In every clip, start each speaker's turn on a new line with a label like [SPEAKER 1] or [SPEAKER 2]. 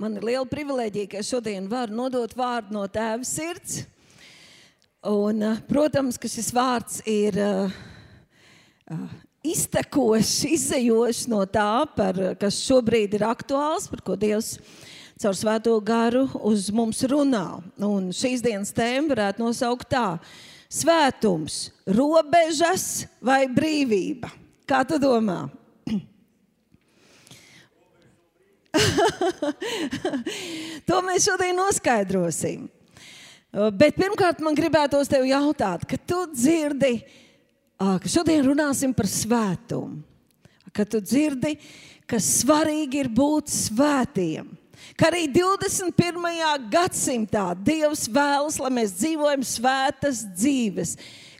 [SPEAKER 1] man ir liela privilēģija, ka es šodien varu nodot vārdu no tēva sirds. Un, uh, protams, ka šis vārds ir uh, uh, iztekošs, izējošs no tā, par, kas šobrīd ir aktuāls, par ko Dievs caur svēto garu uz mums runā. Un šīs dienas tēma varētu nosaukt tā: Svētums, robežas vai brīvība? Kā tu domā? to mēs šodien noskaidrosim. Bet pirmkārt, man gribētos tev jautāt, kad tu dzirdi, ka šodien runāsim par svētumu, kad tu dzirdi, ka svarīgi ir būt svētiem. Ka arī 21. gadsimtā Dievs vēlas, lai mēs dzīvojam svētas dzīves.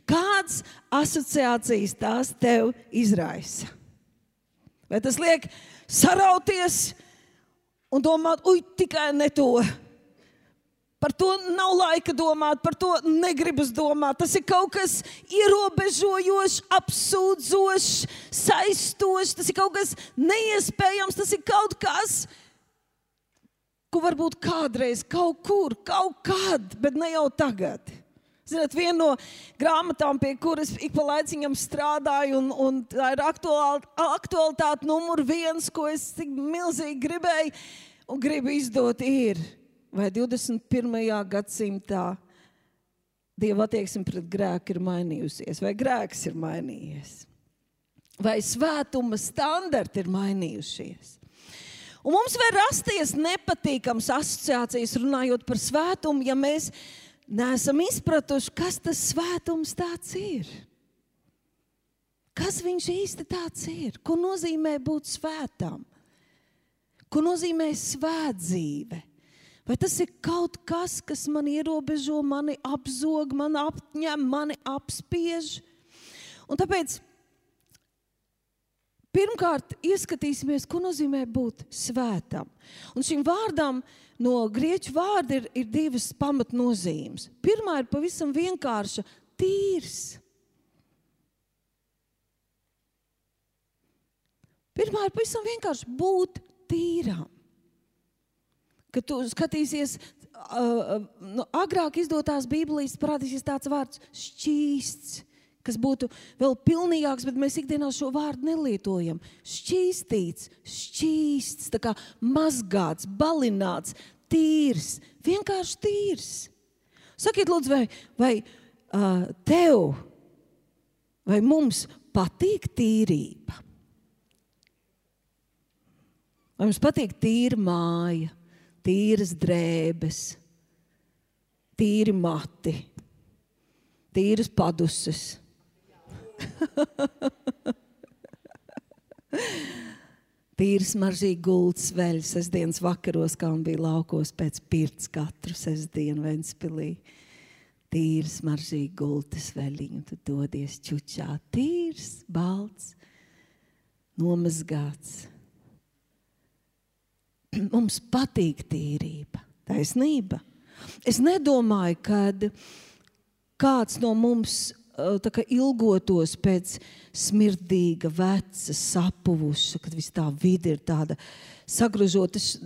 [SPEAKER 1] Kādas asociācijas tās tev izraisa? Vai tas liek sarauties un domāt, ui, tikai ne to? Par to nav laika domāt, par to negribas domāt. Tas ir kaut kas ierobežojošs, apsūdzošs, saistošs. Tas ir kaut kas neiespējams, tas ir kaut kas, ko varbūt kādreiz, kaut kur, kaut kad, bet ne jau tagad. Ziniet, viena no grāmatām, pie kuras ik pa laiciņam strādāju, un, un tā ir aktuāl, aktualitāte numur viens, ko es tik milzīgi gribēju un gribu izdot, ir vai 21. gadsimtā Dieva attieksme pret grēku ir mainījusies, vai grēks ir mainījies, vai svētuma standarti ir mainījušies. Un mums var rasties nepatīkams asociācijas runājot par svētumu, ja mēs neesam izpratuši, kas tas svētums tāds ir. Kas viņš īsti tāds ir? Ko nozīmē būt svētam? Ko nozīmē svētdzīve? Vai tas ir kaut kas, kas man ierobežo, mani apzog, man apņem, mani apspiež? Un tāpēc pirmkārt ieskatīsimies, ko nozīmē būt svētam. Un šim vārdam no grieķu vārda ir, ir divas pamatnozīmes. Pirmā ir pavisam vienkārša - tīrs. Pirmā ir pavisam vienkārši būt tīram ka tu skatīsies, uh, nu, agrāk izdotās Bībelīs parādīsies tāds vārds - šķīsts. Kas būtu vēl pilnīgāks, bet mēs ikdienā šo vārdu nelietojam. Šķīstīts, šķīsts, tā kā mazgāts, balināts, tīrs, vienkārši tīrs. Sakiet, lūdzu, vai, vai uh, tev vai mums patīk tīrība? Vai mums patīk tīra māja? tīras drēbes, tīri mati, tīras paduses. Tīri smaržīgi gultas veļas sestdienas vakaros, kā un bija laukos pēc pirts katru sestdienu Ventspilī. Tīri smaržīgi gultas veļiņu, tu dodies čučā. Tīrs, balts, nomazgāts mums patīk tīrība, taisnība. Es nedomāju, ka kāds no mums kā, ilgotos pēc smirdīga, veca, sapuvuša, kad viss tā vide ir tāda sagrožota. Es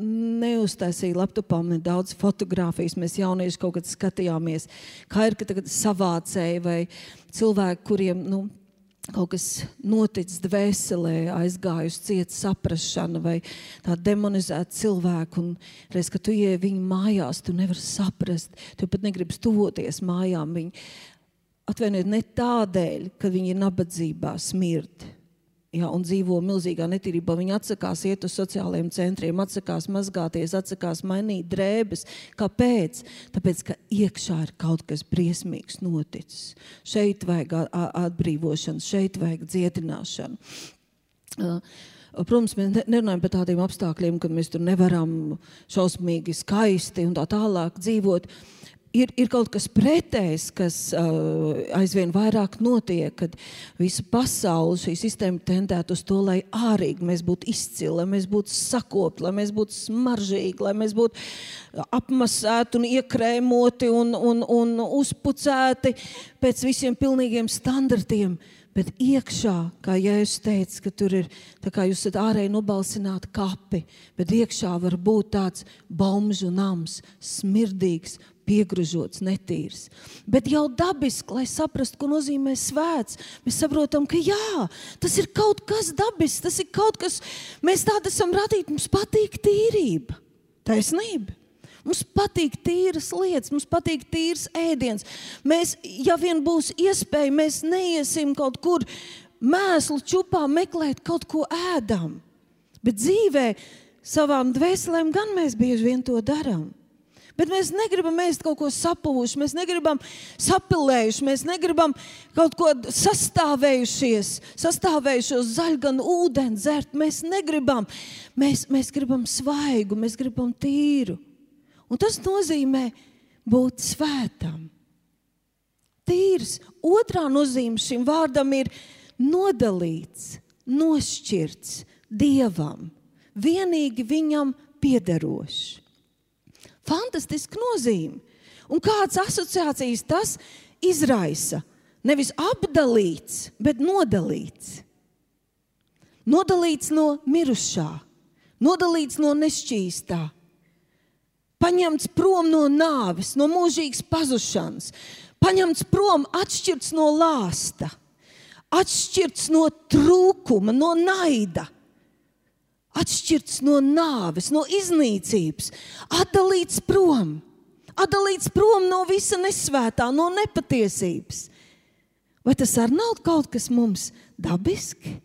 [SPEAKER 1] neuztaisīju laptopā man daudz fotografijas. Mēs jaunieši kaut kad skatījāmies, kā ir, tagad savācēji vai cilvēki, kuriem nu, kaut kas noticis dvēselē, aizgājusi cieta saprāšana vai tā demonizēta cilvēku. Un reiz, kad tu ieej viņu mājās, tu nevari saprast, tu pat negribi tuvoties mājām. Viņi atvainojiet ne tādēļ, ka viņi ir nabadzībā, smirti ja, un dzīvo milzīgā netīrībā. Viņi atsakās iet uz sociālajiem centriem, atsakās mazgāties, atsakās mainīt drēbes. Kāpēc? Tāpēc, ka iekšā ir kaut kas briesmīgs noticis. Šeit vajag atbrīvošanu, šeit vajag dziedināšanu. Uh, Protams, mēs nerunājam par tādiem apstākļiem, ka mēs tur nevaram šausmīgi skaisti un tā tālāk dzīvot. Uh, ir, ir kaut kas pretējs, kas uh, aizvien vairāk notiek, kad visa pasaule, šī sistēma tendētu uz to, lai ārīgi mēs būtu izcili, lai mēs būtu sakopti, lai mēs būtu smaržīgi, lai mēs būtu apmasēti un iekrēmoti un, un, un uzpucēti pēc visiem pilnīgiem standartiem. Bet iekšā, kā Jēzus teica, ka tur ir tā kā jūs esat ārēji nobalsināti kapi, bet iekšā var būt tāds bomžu nams, smirdīgs, piegružots, netīrs. Bet jau dabiski, lai saprastu, ko nozīmē svēts, mēs saprotam, ka jā, tas ir kaut kas dabisks, tas ir kaut kas, mēs tādi esam radīti, mums patīk tīrība, taisnība. Mums patīk tīras lietas, mums patīk tīrs ēdiens. Mēs, ja vien būs iespēja, mēs neiesim kaut kur mēslu čupā meklēt kaut ko ēdam. Bet dzīvē savām dvēselēm gan mēs bieži vien to darām. Bet mēs negribam ēst kaut ko sapūšu, mēs negribam sapilējuši, mēs negribam kaut ko sastāvējušies, sastāvējušos zaļganu ūdeni dzert. Mēs negribam, mēs, mēs gribam svaigu, mēs gribam tīru. Un tas nozīmē būt svētam. Tīrs. Otrā nozīme šim vārdam ir nodalīts, nošķirts dievam, vienīgi viņam piederošs. Fantastiska nozīme. Un kādas asociācijas tas izraisa? Nevis apdalīts, bet nodalīts. Nodalīts no mirušā, nodalīts no nešķīstā, paņemts prom no nāves, no mūžīgas pazušanas, paņemts prom, atšķirts no lāsta, atšķirts no trūkuma, no naida atšķirts no nāves, no iznīcības, atdalīts prom, atdalīts prom no visa nesvētā, no nepatiesības. Vai tas arī nav kaut kas mums dabiski?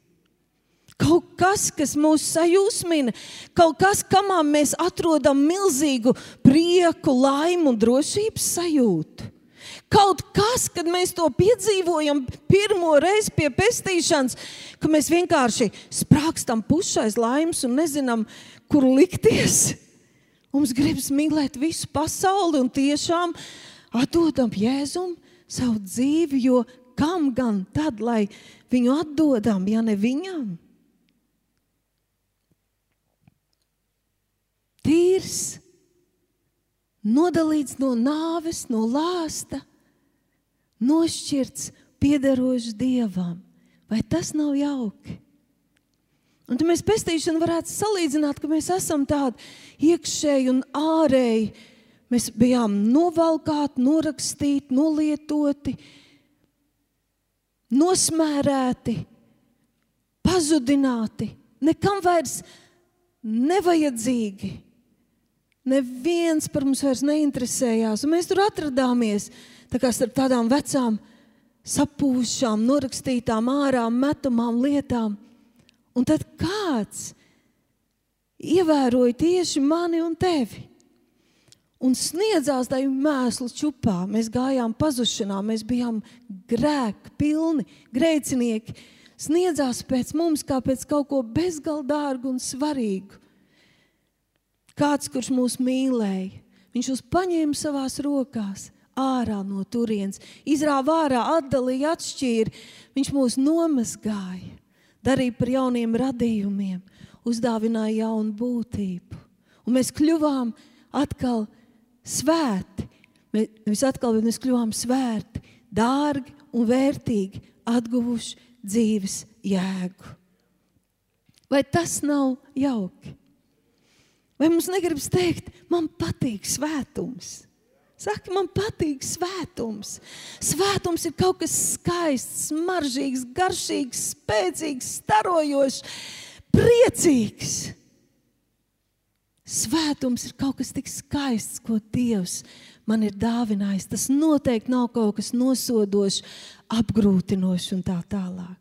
[SPEAKER 1] Kaut kas, kas mūs sajūsmina, kaut kas, kamā mēs atrodam milzīgu prieku, laimu un drošības sajūtu. Kaut kas, kad mēs to piedzīvojam pirmo reizi pie pestīšanas, ka mēs vienkārši sprākstam pušais laimes un nezinām, kur likties. Mums gribas mīlēt visu pasauli un tiešām atdodam Jēzum savu dzīvi, jo kam gan tad, lai viņu atdodam, ja ne viņam? Tīrs, nodalīts no nāves, no lāsta nošķirts, piederošs dievam. Vai tas nav jauki? Un tad mēs pestīšanu varētu salīdzināt, ka mēs esam tādi iekšēji un ārēji. Mēs bijām novalkāti, norakstīti, nolietoti, nosmērēti, pazudināti, nekam vairs nevajadzīgi. Neviens par mums vairs neinteresējās, un mēs tur atradāmies tā kā starp tādām vecām, sapūšām, norakstītām, ārā metamām lietām. Un tad kāds ievēroja tieši mani un tevi. Un sniedzās tajā mēslu čupā. Mēs gājām pazušanā, mēs bijām grēki, pilni, grēcinieki. Sniedzās pēc mums kā pēc kaut ko bezgaldārgu un svarīgu. Kāds, kurš mūs mīlēja, viņš mūs paņēma savās rokās, ārā no turienes, izrāva ārā, atdalīja, atšķīra. Viņš mūs nomazgāja, darīja par jauniem radījumiem, uzdāvināja jaunu būtību. Un mēs kļuvām atkal svēti. Mēs atkal mēs kļuvām svēti, dārgi un vērtīgi, atguvuši dzīves jēgu. Vai tas nav jauki? Vai mums negribas teikt, man patīk svētums? Saka, man patīk svētums. Svētums ir kaut kas skaists, smaržīgs, garšīgs, spēcīgs, starojošs, priecīgs. Svētums ir kaut kas tik skaists, ko Dievs man ir dāvinājis. Tas noteikti nav kaut kas nosodošs, apgrūtinošs un tā tālāk.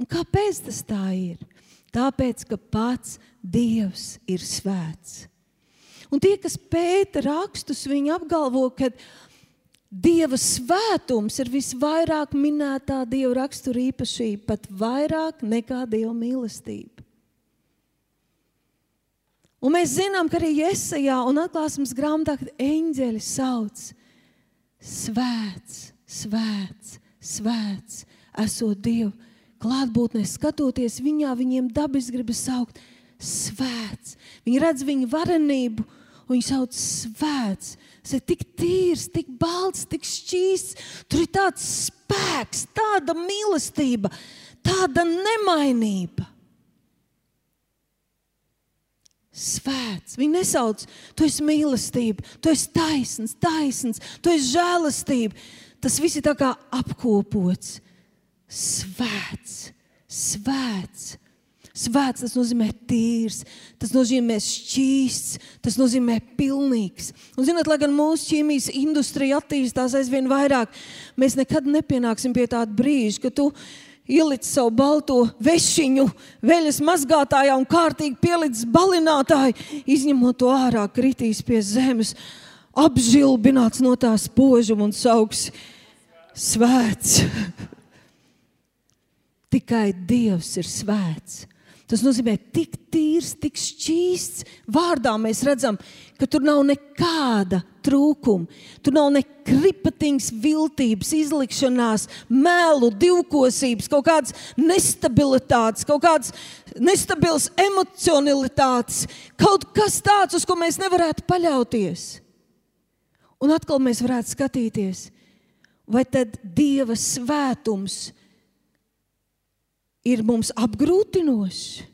[SPEAKER 1] Un kāpēc tas tā ir? Tāpēc, ka pats Dievs ir svēts. Un tie, kas pēta rakstus, viņi apgalvo, ka Dieva svētums ir visvairāk minētā Dieva rakstura īpašība, pat vairāk nekā Dieva mīlestība. Un mēs zinām, ka arī Iesajā un atklāsmes grāmatā eņģeļi sauc Svēts, svēts, svēts, esot Dievu klātbūtnē, skatoties viņā, viņiem dabis gribas saukt Svēts. Viņi redz viņa varenību viņu sauc svēts. Tas ir tik tīrs, tik balts, tik šķīsts. Tur ir tāds spēks, tāda mīlestība, tāda nemainība. Svēts. Viņi nesauc, tu esi mīlestība, tu esi taisns, taisns, tu esi žēlastība. Tas viss ir apkopots. Svēts, svēts. Svēts tas nozīmē tīrs, tas nozīmē šķīsts, tas nozīmē pilnīgs. Un, zinot, lai gan mūsu ķīmijas industrija attīstās aizvien vairāk, mēs nekad nepienāksim pie tāda brīža, ka tu ielic savu balto vešiņu veļas mazgātājā un kārtīgi pielic balinātāju, izņemot to ārā, kritīs pie zemes, apžilbināts no tās požuma un sauks svēts. Tikai Dievs ir svēts. Tas nozīmē, tik tīrs, tik šķīsts. Vārdā mēs redzam, ka tur nav nekāda trūkuma. Tur nav nekripatīgas viltības, izlikšanās, melu, divkosības, kaut kādas nestabilitātes, kaut kādas nestabilas emocionalitātes, kaut kas tāds, uz ko mēs nevarētu paļauties. Un atkal mēs varētu skatīties, vai tad Dieva svētums ir ir mums apgrūtinošs.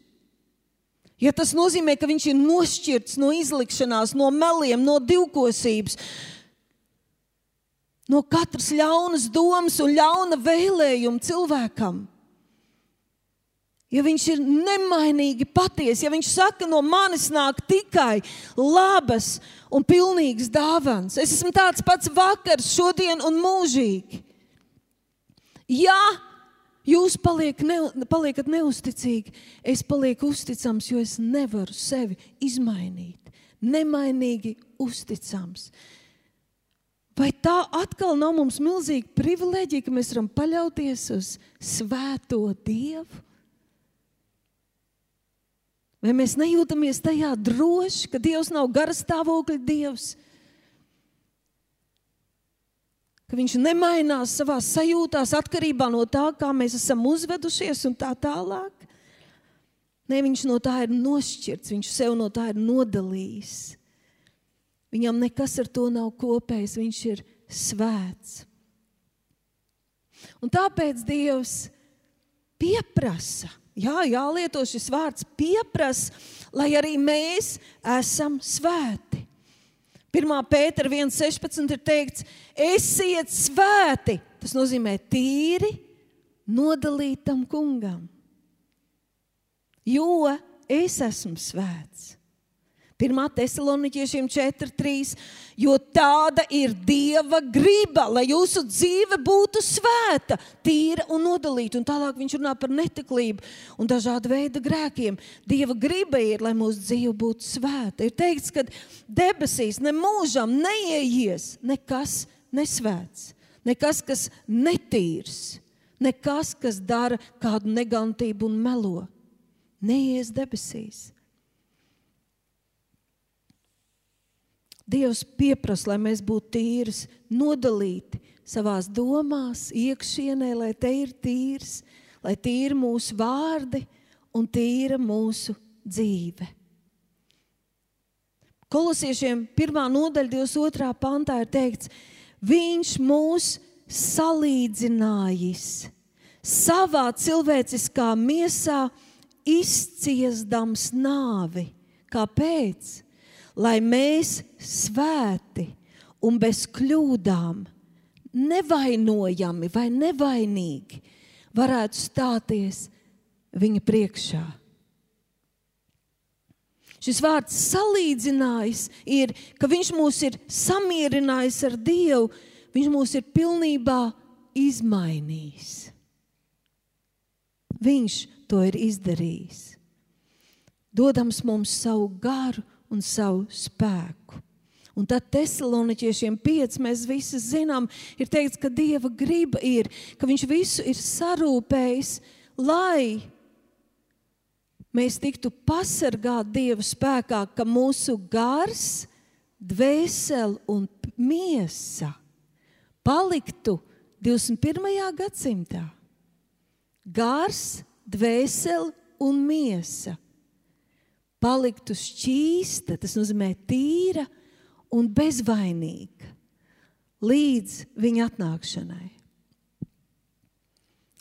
[SPEAKER 1] Ja tas nozīmē, ka viņš ir nošķirts no izlikšanās, no meliem, no divkosības, no katras ļaunas domas un ļauna vēlējuma cilvēkam. Ja viņš ir nemainīgi patiesa, ja viņš saka, no manis nāk tikai labas un pilnīgas dāvāns, es esmu tāds pats vakars, šodien un mūžīgi. Ja Jūs paliek ne, paliekat neusticīgi, es palieku uzticams, jo es nevaru sevi izmainīt. Nemainīgi uzticams. Vai tā atkal nav mums milzīga privilēģija, ka mēs varam paļauties uz Svēto Dievu? Vai mēs nejūtamies tajā droši, ka Dievs nav garastāvokļa Dievs? Ka viņš nemainās savā sajūtās atkarībā no tā, kā mēs esam uzvedušies un tā tālāk. Nē, viņš no tā ir nošķirts, viņš sev no tā ir nodalījis. Viņam nekas ar to nav kopējis, viņš ir svēts. Un tāpēc Dievs pieprasa, jā, jālieto šis vārds, pieprasa, lai arī mēs esam svēti. 1. pētera 1,16 ir teikts, esiet svēti. Tas nozīmē tīri, nodalītam kungam. Jo es esmu svēts. 1. Thessaloniķiešiem 4.3. Jo tāda ir Dieva griba, lai jūsu dzīve būtu svēta, tīra un nodalīta. Un tālāk viņš runā par netiklību un dažādu veidu grēkiem. Dieva griba ir, lai mūsu dzīve būtu svēta. Ir teikts, ka debesīs nemūžam neieies nekas nesvēts, nekas, kas netīrs, nekas, kas dara kādu negantību un melo. Neies debesīs. Dievs pieprasa, lai mēs būtu tīri, nodalīti savā domās, iekšienē, lai te ir tīrs, lai tīra mūsu vārdi un tīra mūsu dzīve. Kolosiešiem 1. nodaļa, 22. pantā ir teikts, Viņš mūs salīdzinājis savā cilvēciskā miesā, izciesdams nāvi. Kāpēc? Lai mēs svēti un bez kļūdām, nevainojami vai nevainīgi varētu stāties viņa priekšā. Šis vārds salīdzinājis ir, ka viņš mūs ir samierinājis ar Dievu, viņš mūs ir pilnībā izmainījis. Viņš to ir izdarījis. Dodams mums savu garu un savu spēku. Un tad Thessaloniķiešiem 5 mēs visi zinām, ir teikts, ka Dieva griba ir, ka Viņš visu ir sarūpējis, lai mēs tiktu pasargāti Dieva spēkā, ka mūsu gars, dvēsele un miesa paliktu 21. gadsimtā. Gars, dvēsele un miesa paliktu šķīsta, tas nozīmē tīra un bezvainīga līdz viņa atnākšanai.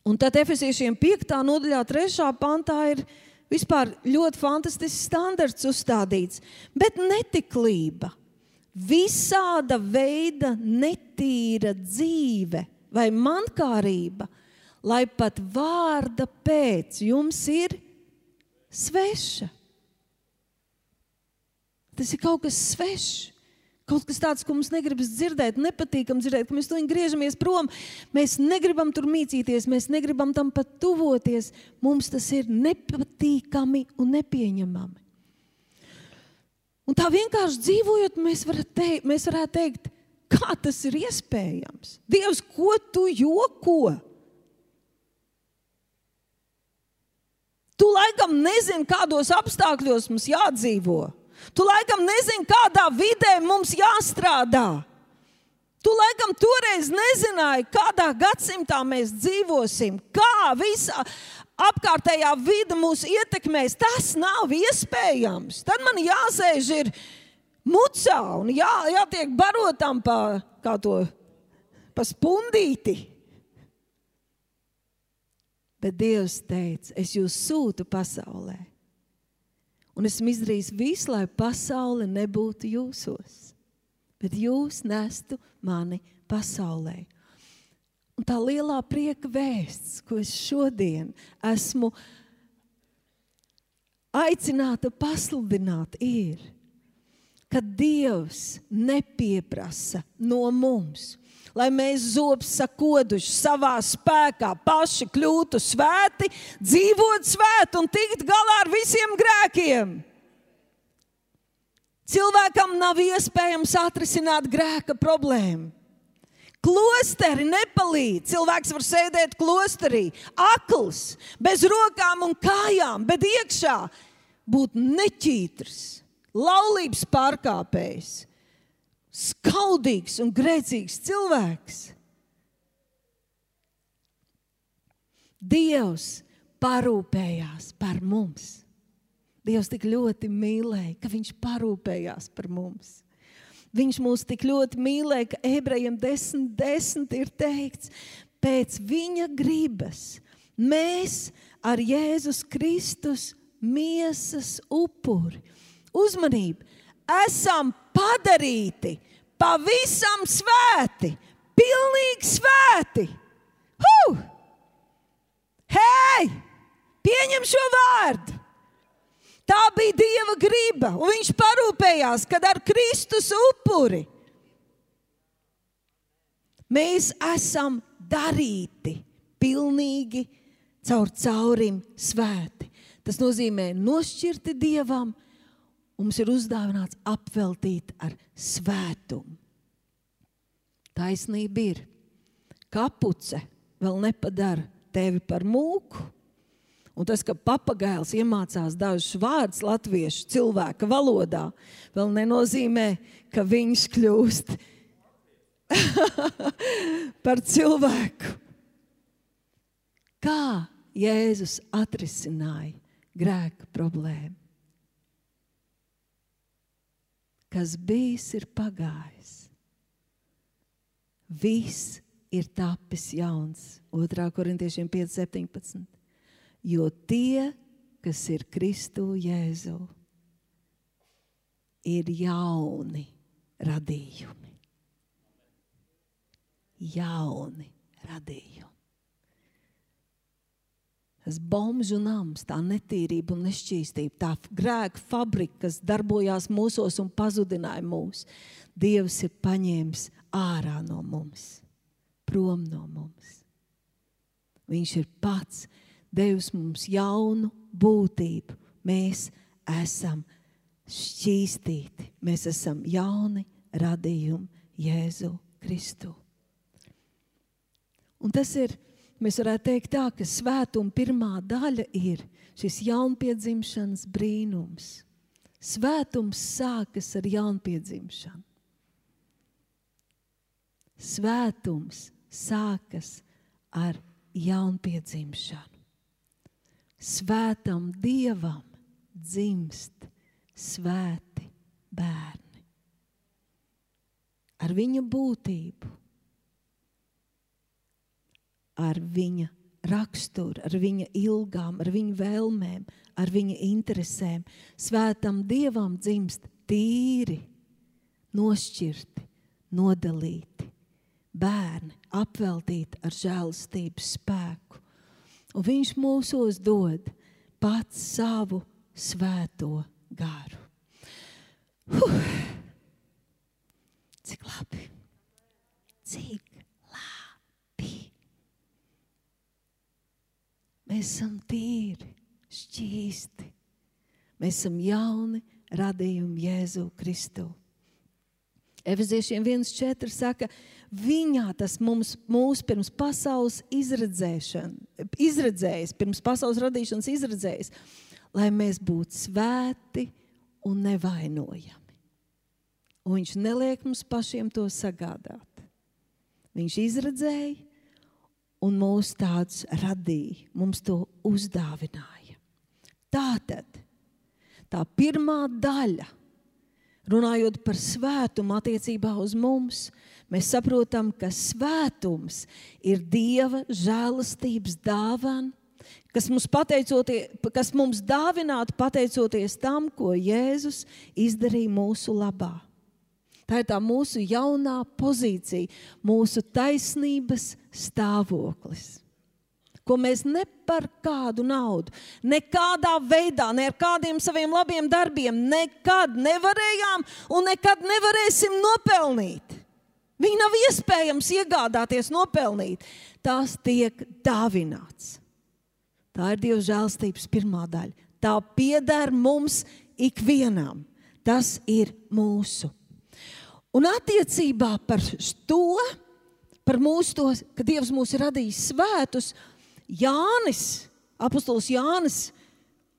[SPEAKER 1] Un tad efeziešiem 5. nodaļā, 3. pantā ir vispār ļoti fantastisks standarts uzstādīts, bet netiklība, visāda veida netīra dzīve vai mankārība, lai pat vārda pēc jums ir sveša. Tas ir kaut kas svešs. Kaut kas tāds, ko mums negribas dzirdēt, nepatīkam dzirdēt, ka mēs to griežamies prom. Mēs negribam tur mītīties, mēs negribam tam pat tuvoties. Mums tas ir nepatīkami un nepieņemami. Un tā vienkārši dzīvojot, mēs, teikt, mēs varētu teikt, kā tas ir iespējams. Dievs, ko tu joko? Tu laikam nezini, kādos apstākļos mums jādzīvot. Tu laikam nezini, kādā vidē mums jāstrādā. Tu laikam toreiz nezināji, kādā gadsimtā mēs dzīvosim, kā visa apkārtējā vide mūs ietekmēs. Tas nav iespējams. Tad man jāsēž ir mucā un jā, jātiek barotam pa, to, pa spundīti. Bet Dievs teica, es jūs sūtu pasaulē Un esmu izdarījis visu, lai pasaule nebūtu jūsos, bet jūs nestu mani pasaulē. Un tā lielā prieka vēsts, ko es šodien esmu aicināta pasludināt, ir, ka Dievs nepieprasa no mums lai mēs zobus sakoduši savā spēkā, paši kļūtu svēti, dzīvot svēti un tikt galā ar visiem grēkiem. Cilvēkam nav iespējams atrisināt grēka problēmu. Klosteri nepalīdz. Cilvēks var sēdēt klosterī, akls, bez rokām un kājām, bet iekšā būt neķītrs, laulības pārkāpējs skaudīgs un grēcīgs cilvēks. Dievs parūpējās par mums. Dievs tik ļoti mīlēja, ka Viņš parūpējās par mums. Viņš mūs tik ļoti mīlēja, ka ebrejiem 10, 10 ir teikts, pēc viņa gribas mēs ar Jēzus Kristus miesas upuri. Uzmanību! esam padarīti pavisam svēti, pilnīgi svēti. Huh! Hei! Pieņem šo vārdu! Tā bija Dieva griba, un Viņš parūpējās, kad ar Kristus upuri mēs esam darīti pilnīgi caur caurim svēti. Tas nozīmē nošķirti Dievam, mums ir uzdāvināts apveltīt ar svētumu. Taisnība ir, kapuce vēl nepadara tevi par mūku. Un tas, ka papagails iemācās dažus vārdus latviešu cilvēka valodā, vēl nenozīmē, ka viņš kļūst par cilvēku. Kā Jēzus atrisināja grēka problēmu? Kas bijis, ir pagājis. Viss ir tapis jauns. 2. korintiešiem 5.17. Jo tie, kas ir Kristu Jēzu, ir jauni radījumi. Jauni radījumi. Tas bombžu nams, tā netīrība un nešķīstība, tā grēka fabrika, kas darbojās mūsos un pazudināja mūs. Dievs ir paņēmis ārā no mums, prom no mums. Viņš ir pats devis mums jaunu būtību. Mēs esam šķīstīti, mēs esam jauni radījumi Jēzu Kristu. Un tas ir Mēs varētu teikt, tā, ka svētuma pirmā daļa ir šis jaunpiedzimšanas brīnums. Svētums sākas ar jaunpiedzimšanu. Svētums sākas ar jaunpiedzimšanu. Svētam dievam dzimst svēti bērni. Ar viņa būtību, ar viņa raksturu, ar viņa ilgām, ar viņa vēlmēm, ar viņa interesēm. Svētam dievam dzimst tīri, nošķirti, nodalīti bērni, apveltīti ar žēlastības spēku. Un viņš mūsos dod pats savu svēto garu. Huh. Cik labi! Cik labi! Mēs esam tīri, šķīsti. Mēs esam jauni radījumi Jēzu Kristu. Efeziešiem 1,4 saka, viņā tas mums, mūs pirms pasaules izredzējis, pirms pasaules radīšanas izredzējis, lai mēs būtu svēti un nevainojami. Un viņš neliek mums pašiem to sagādāt. Viņš izredzēja un mūs tādus radīja, mums to uzdāvināja. Tā tad tā pirmā daļa, runājot par svētumu attiecībā uz mums, mēs saprotam, ka svētums ir Dieva žēlastības dāvana kas mums, kas mums dāvinātu pateicoties tam, ko Jēzus izdarīja mūsu labā. Tā ir tā mūsu jaunā pozīcija, mūsu taisnības stāvoklis. Ko mēs ne par kādu naudu, nekādā veidā, ne ar kādiem saviem labiem darbiem, nekad nevarējām un nekad nevarēsim nopelnīt. Viņa nav iespējams iegādāties, nopelnīt. Tās tiek dāvināts. Tā ir Dieva žēlstības pirmā daļa. Tā pieder mums ikvienam. Tas ir mūsu. Un attiecībā par to, par mūsu to, ka Dievs mūs ir radījis svētus, Jānis, apustulis Jānis,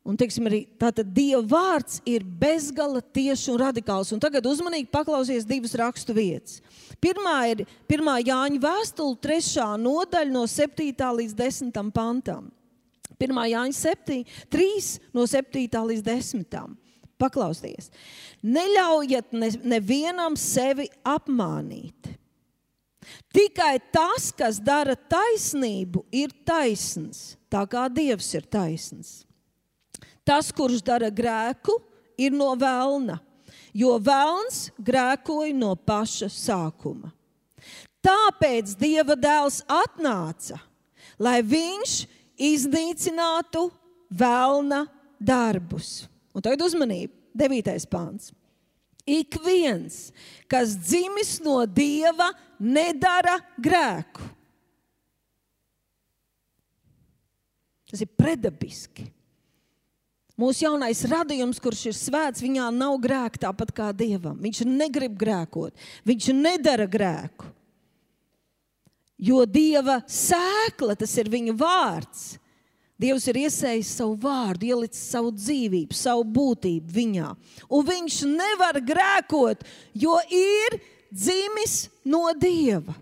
[SPEAKER 1] un teiksim, arī tātad Dieva vārds ir bezgala tieši un radikāls. Un tagad uzmanīgi paklausies divas rakstu vietas. Pirmā ir 1. Jāņa vēstule, 3. nodaļa no 7. līdz 10. pantam. 1. Jāņa 7, 3 no 7 līdz 10. Paklausieties, neļaujiet ne, nevienam sevi apmānīt. Tikai tas, kas dara taisnību, ir taisns, tā kā Dievs ir taisns. Tas, kurš dara grēku, ir no vēlna, jo vēlns grēkoja no paša sākuma. Tāpēc Dieva dēls atnāca, lai viņš iznīcinātu vēlna darbus. Un tagad uzmanību, devītais pāns. Ik viens, kas dzimis no dieva, nedara grēku. Tas ir predabiski. Mūsu jaunais radījums, kurš ir svēts, viņā nav grēka tāpat kā dievam. Viņš negrib grēkot, viņš nedara grēku. Jo Dieva sēkla, tas ir viņa vārds. Dievs ir iesējis savu vārdu, ielicis savu dzīvību, savu būtību viņā. Un viņš nevar grēkot, jo ir dzimis no Dieva.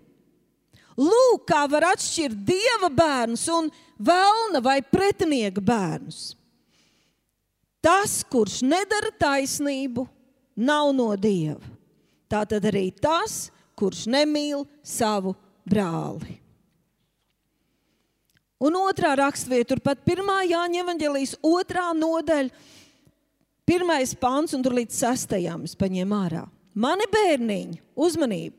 [SPEAKER 1] Lūk, kā var atšķirt Dieva bērnus un vēlna vai pretinieka bērnus. Tas, kurš nedara taisnību, nav no Dieva. Tā tad arī tas, kurš nemīl savu brāli. Un otrā raksturvieta, turpat pirmā Jāņa evanģelijas otrā nodaļa, pirmais pants un tur līdz sastajam es paņēmu ārā. Mani bērniņi, uzmanību!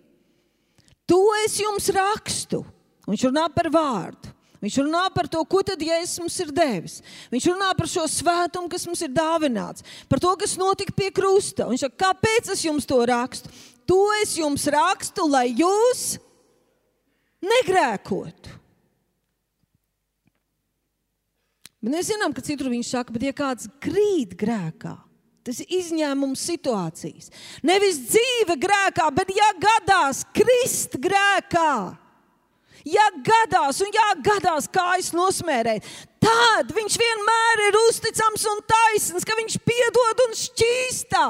[SPEAKER 1] To es jums rakstu. Viņš runā par vārdu. Viņš runā par to, ko tad Jēzus mums ir devis. Viņš runā par šo svētumu, kas mums ir dāvināts, par to, kas notika pie krusta. Viņš saka, kāpēc es jums to rakstu? To es jums rakstu, lai jūs negrēkotu. Bet mēs zinām, ka citur viņš saka, bet ja kāds krīt grēkā, tas ir izņēmums situācijas. Nevis dzīve grēkā, bet ja gadās krist grēkā. Ja gadās, un ja gadās kājas nosmērēt, tad viņš vienmēr ir uzticams un taisns, ka viņš piedod un šķīsta.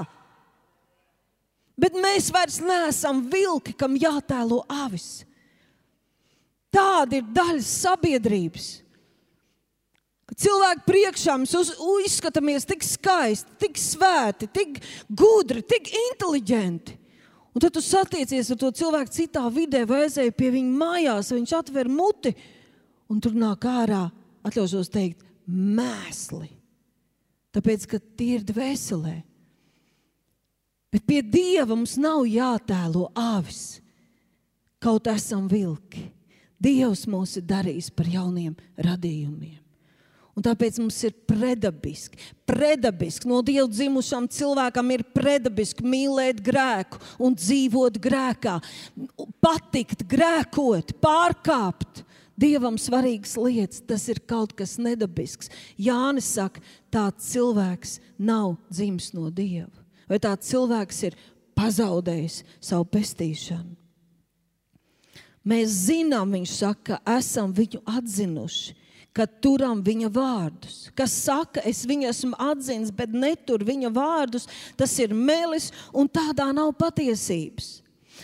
[SPEAKER 1] Bet mēs vairs neesam vilki, kam jātēlo avis. Tāda ir daļa sabiedrības, Cilvēku priekšā mēs uz, izskatāmies tik skaisti, tik svēti, tik gudri, tik inteliģenti. Un tad tu satiecies ar to cilvēku citā vidē, vai aizēji pie viņa mājās, viņš atver muti un tur nāk ārā, atļaušos teikt, mēsli. Tāpēc, ka tie ir dvēselē. Bet pie Dieva mums nav jātēlo avis, kaut esam vilki. Dievs mūs ir darījis par jauniem radījumiem. Un tāpēc mums ir predabiski, predabiski no Dieva dzimušam cilvēkam ir predabiski mīlēt grēku un dzīvot grēkā, patikt, grēkot, pārkāpt. Dievam svarīgas lietas, tas ir kaut kas nedabisks. Jānis saka, tāds cilvēks nav dzimis no Dieva vai tāds cilvēks ir pazaudējis savu pestīšanu. Mēs zinām, viņš saka, esam viņu atzinuši, ka turam viņa vārdus. Kas saka, es viņu esmu atzinis, bet netur viņa vārdus, tas ir melis un tādā nav patiesības.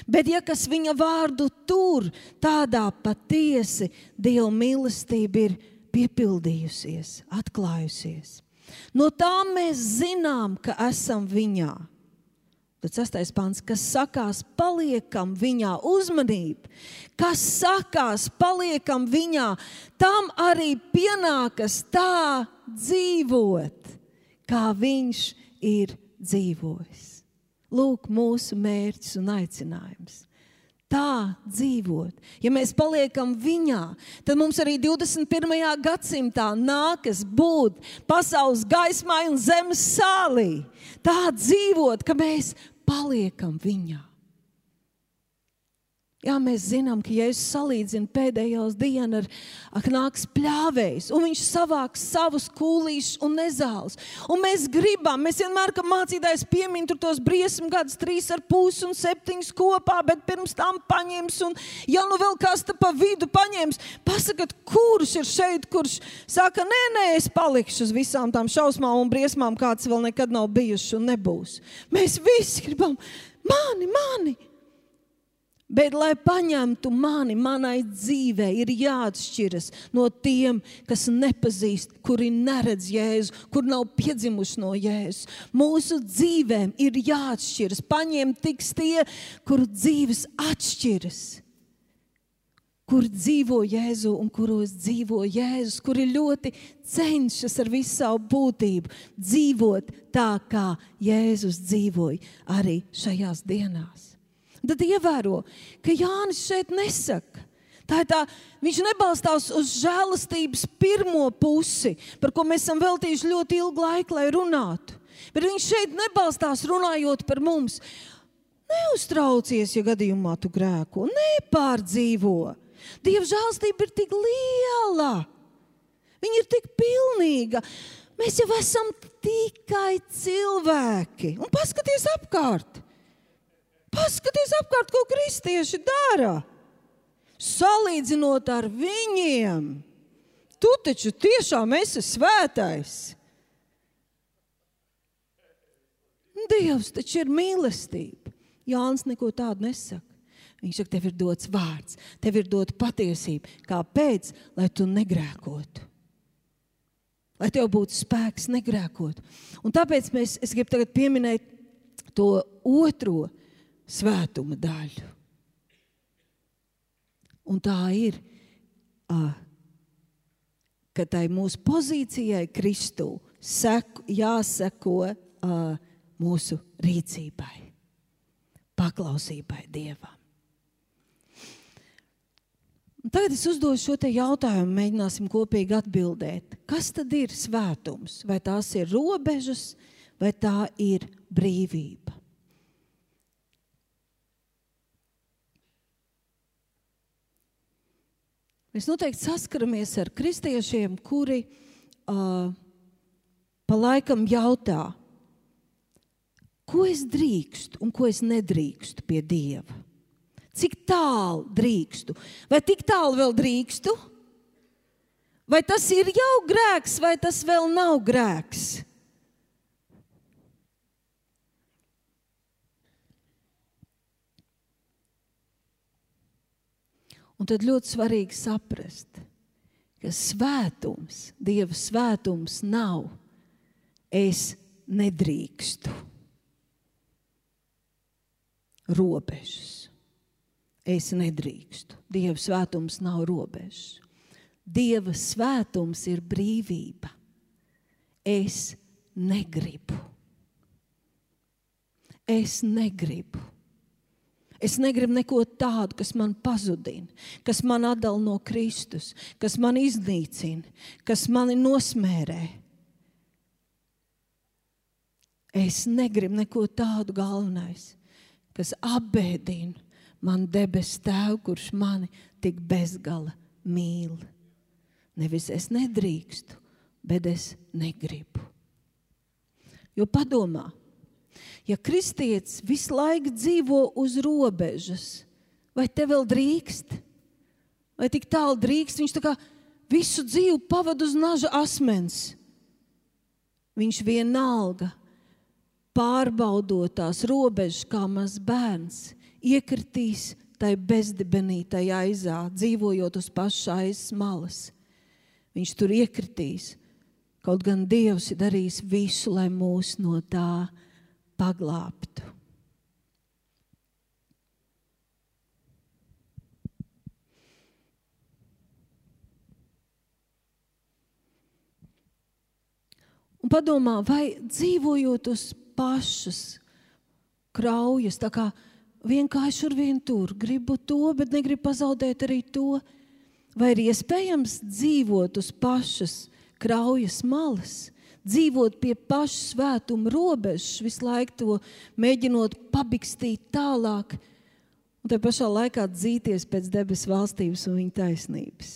[SPEAKER 1] Bet, ja kas viņa vārdu tur, tādā patiesi Dieva mīlestība ir piepildījusies, atklājusies. No tā mēs zinām, ka esam viņā. Tad sastais pants, kas sakās, paliekam viņā uzmanību, kas sakās, paliekam viņā, tam arī pienākas tā dzīvot, kā viņš ir dzīvojis. Lūk, mūsu mērķis un aicinājums tā dzīvot. Ja mēs paliekam viņā, tad mums arī 21. gadsimtā nākas būt pasaules gaismai un zemes sālī. Tā dzīvot, ka mēs paliekam viņā. Jā, mēs zinām, ka Jēzus salīdzina pēdējos dienas ar nāks pļāvējs, un viņš savāks savus kūlīšus un nezāles. Un mēs gribam, mēs vienmēr, kad mācītājs piemin tos briesmu gadus, trīs ar pusi un septiņus kopā, bet pirms tam paņems, un ja nu vēl kas te pa vidu paņems, pasakat, kurš ir šeit, kurš saka, nē, nē, es palikšu uz visām tām šausmām un briesmām, kāds vēl nekad nav bijuši un nebūs. Mēs visi gribam, mani, mani! Bet, lai paņemtu mani, manai dzīvei, ir jāatšķiras no tiem, kas nepazīst, kuri neredz Jēzu, kur nav piedzimuši no Jēzus. Mūsu dzīvēm ir jāatšķiras. Paņemt tiks tie, kuru dzīves atšķiras. Kur dzīvo Jēzu un kuros dzīvo Jēzus, kuri ļoti cenšas ar visu savu būtību dzīvot tā, kā Jēzus dzīvoja arī šajās dienās. Tad ievēro, ka Jānis šeit nesaka. Tā ir tā, viņš nebalstās uz žēlastības pirmo pusi, par ko mēs esam veltījuši ļoti ilgu laiku, lai runātu. Bet viņš šeit nebalstās runājot par mums. Neuztraucies, ja gadījumā tu grēko, nepārdzīvo. Dieva žēlstība ir tik liela, viņa ir tik pilnīga. Mēs jau esam tikai cilvēki. Un paskaties apkārt! Paskaties apkārt, ko kristieši dara. Salīdzinot ar viņiem, tu taču tiešām esi svētais. Dievs taču ir mīlestība. Jānis neko tādu nesaka. Viņš saka, tev ir dots vārds, tev ir dota patiesība. Kāpēc? Lai tu negrēkotu. Lai tev būtu spēks negrēkot. Un tāpēc mēs, es gribu tagad pieminēt to otro svētuma daļu. Un tā ir, ka tai mūsu pozīcijai Kristū seku, jāseko mūsu rīcībai, paklausībai Dievam. Tagad es uzdošu šo jautājumu, mēģināsim kopīgi atbildēt. Kas tad ir svētums? Vai tās ir robežas, vai tā ir brīvība? Mēs noteikti saskaramies ar kristiešiem, kuri uh, pa laikam jautā, ko es drīkstu un ko es nedrīkstu pie Dieva. Cik tālu drīkstu? Vai tik tālu vēl drīkstu? Vai tas ir jau grēks, vai tas vēl nav grēks? Un tad ļoti svarīgi saprast, ka svētums, Dieva svētums nav es nedrīkstu. Robežas. Es nedrīkstu. Dieva svētums nav robežas. Dieva svētums ir brīvība. Es negribu. Es negribu. Es negribu neko tādu, kas man pazudina, kas man atdala no Kristus, kas man iznīcina, kas mani nosmērē. Es negribu neko tādu galvenais, kas apbēdina man debesu tēvu, kurš mani tik bezgala mīl. Nevis es nedrīkstu, bet es negribu. Jo padomā, ja kristietis visu laiku dzīvo uz robežas, vai te vēl drīkst? Vai tik tālu drīkst? Viņš tā kā visu dzīvi pavada uz naža asmens. Viņš vienalga pārbaudot tās robežas, kā mazs bērns, iekritīs tai bezdibenītai aizā, dzīvojot uz pašas aizas malas. Viņš tur iekritīs. Kaut gan Dievs ir darījis visu, lai mūs no tā paglābtu. Un padomā, vai dzīvojot uz pašas kraujas, tā kā vienkārši tur vien tur, gribu to, bet negribu pazaudēt arī to, vai ir iespējams dzīvot uz pašas kraujas malas, dzīvot pie paša svētuma robežas, visu laiku to mēģinot pabikstīt tālāk, un te pašā laikā dzīties pēc debesu valstības un viņa taisnības.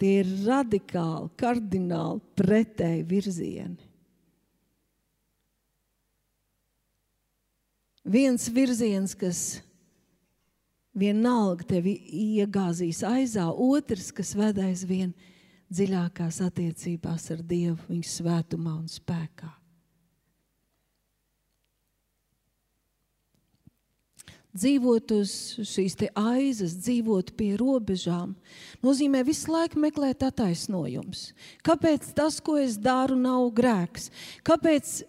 [SPEAKER 1] Tie ir radikāli, kardināli pretēji virzieni. Viens virziens, kas vienalga tevi iegāzīs aizā, otrs, kas ved aizvien dziļākās attiecībās ar Dievu, viņa svētumā un spēkā. dzīvot uz šīs aizas, dzīvot pie robežām, nozīmē visu laiku meklēt attaisnojumus. Kāpēc tas, ko es daru, nav grēks? Kāpēc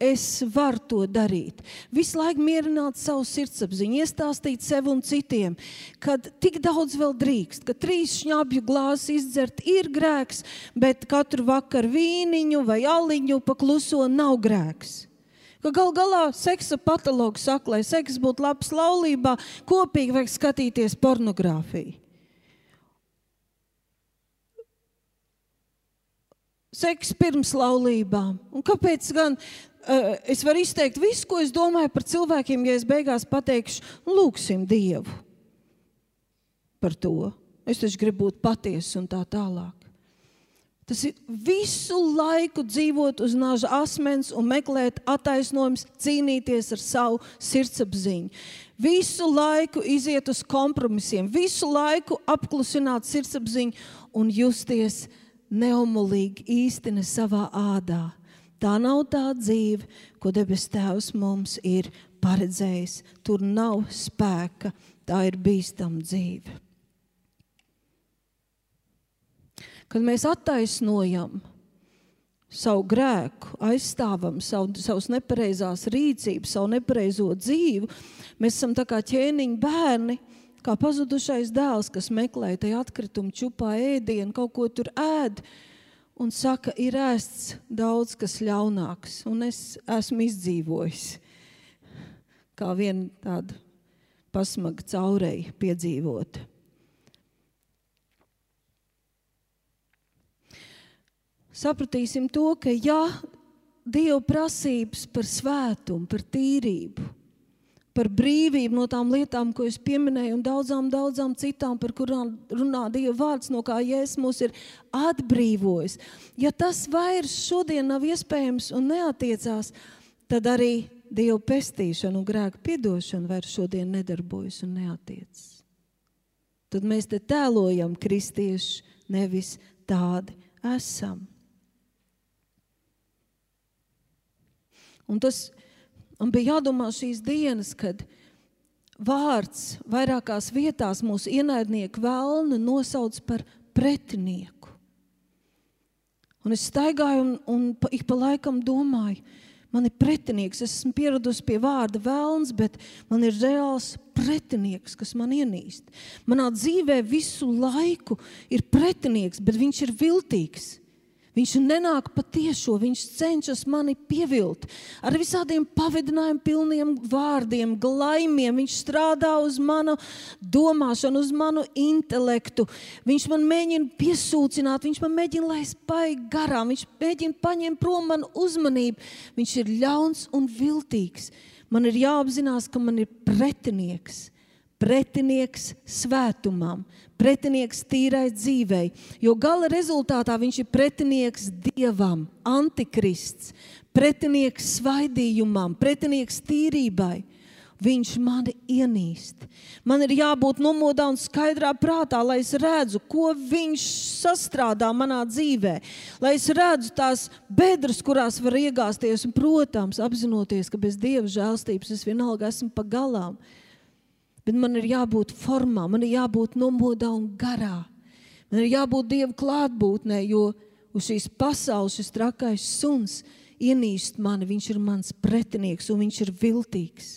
[SPEAKER 1] es varu to darīt? Visu laiku mierināt savu sirdsapziņu, iestāstīt sev un citiem, ka tik daudz vēl drīkst, ka trīs šņabju glāzi izdzert ir grēks, bet katru vakaru vīniņu vai aliņu pakluso nav grēks. Ka gal galā seksa patologs saka, lai seks būtu labs laulībā, kopīgi vajag skatīties pornogrāfiju. Seks pirms laulībām. Un kāpēc gan uh, es varu izteikt visu, ko es domāju par cilvēkiem, ja es beigās pateikšu, lūgsim Dievu par to. Es taču gribu būt patiesa un tā tālāk. Tas ir visu laiku dzīvot uz nāža asmens un meklēt attaisnojumus, cīnīties ar savu sirdsapziņu. Visu laiku iziet uz kompromisiem, visu laiku apklusināt sirdsapziņu un justies neumolīgi īstenībā savā ādā. Tā nav tā dzīve, ko debes Tēvs mums ir paredzējis. Tur nav spēka, tā ir bīstama dzīve. kad mēs attaisnojam savu grēku, aizstāvam savu, savus nepareizās rīcības, savu nepareizo dzīvi, mēs esam kā ķēniņa bērni, kā pazudušais dēls, kas meklē tajā atkrituma čupā ēdienu, kaut ko tur ēd. Un saka, ir ēsts daudz kas ļaunāks, un es esmu izdzīvojis. Kā viena tāda pasmaga caurēja piedzīvota. sapratīsim to, ka ja Dieva prasības par svētumu, par tīrību, par brīvību no tām lietām, ko es pieminēju, un daudzām, daudzām citām, par kurām runā Dieva vārds, no kā Jēzus mūs ir atbrīvojis. Ja tas vairs šodien nav iespējams un neatiecās, tad arī Dieva pestīšana un grēka piedošana vairs šodien nedarbojas un neatiecas. Tad mēs te tēlojam kristieši, nevis tādi esam. Un tas man bija jādomā šīs dienas, kad vārds vairākās vietās mūsu ienaidnieku vēlnu nosauc par pretinieku. Un es staigāju un, un pa, ik pa laikam domāju, man ir pretinieks. Es esmu pieradusi pie vārda vēlns, bet man ir reāls pretinieks, kas man ienīst. Manā dzīvē visu laiku ir pretinieks, bet viņš ir viltīgs. Viņš nenāk patiešo, viņš cenšas mani pievilt ar visādiem pavadinājumu pilniem vārdiem, glaimiem. Viņš strādā uz manu domāšanu, uz manu intelektu. Viņš man mēģina piesūcināt, viņš man mēģina laist paigi garām, viņš mēģina paņemt prom manu uzmanību. Viņš ir ļauns un viltīgs. Man ir jāapzinās, ka man ir pretinieks pretinieks svētumam, pretinieks tīrai dzīvei. Jo gala rezultātā viņš ir pretinieks dievam, antikrists, pretinieks svaidījumam, pretinieks tīrībai. Viņš mani ienīst. Man ir jābūt nomodā un skaidrā prātā, lai es redzu, ko viņš sastrādā manā dzīvē. Lai es redzu tās bedres, kurās var iegāzties, un, protams, apzinoties, ka bez dieva žēlstības es vienalga esmu pa galām bet man ir jābūt formā, man ir jābūt nomodā un garā. Man ir jābūt Dieva klātbūtnē, jo uz šīs pasaules šis trakais suns ienīst mani. Viņš ir mans pretinieks un viņš ir viltīgs.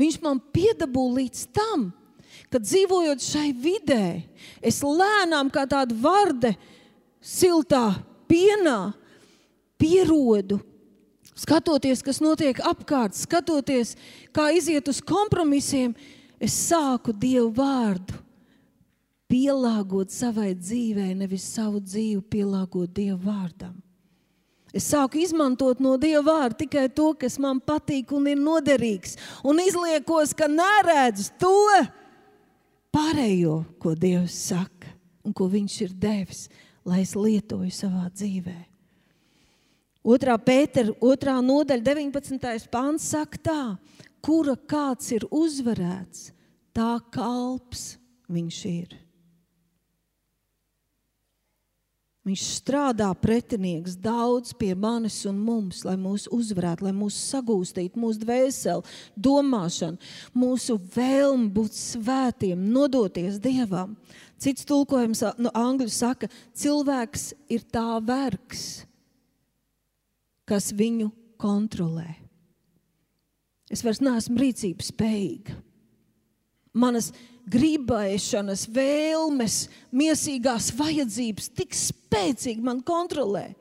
[SPEAKER 1] Viņš man piedabū līdz tam, ka dzīvojot šai vidē, es lēnām kā tāda varde, siltā pienā, pierodu skatoties, kas notiek apkārt, skatoties, kā iziet uz kompromisiem, es sāku Dievu vārdu pielāgot savai dzīvei, nevis savu dzīvi pielāgot Dievu vārdam. Es sāku izmantot no Dieva vārda tikai to, kas man patīk un ir noderīgs, un izliekos, ka neredzu to pārējo, ko Dievs saka un ko Viņš ir devis, lai es lietoju savā dzīvēm. Otrā pētera, otrā nodaļa, 19. pāns saka tā, kura kāds ir uzvarēts, tā kalps viņš ir. Viņš strādā pretinieks daudz pie manis un mums, lai mūs uzvarētu, lai mūs sagūstītu, mūsu dvēseli, domāšanu, mūsu vēlmu būt svētiem, nodoties Dievam. Cits tulkojums no angļu saka, cilvēks ir tā vergs, kas viņu kontrolē. Es vairs neesmu rīcības spējīga. Manas gribēšanas, vēlmes, mīsīgās vajadzības tik spēcīgi man kontrolē.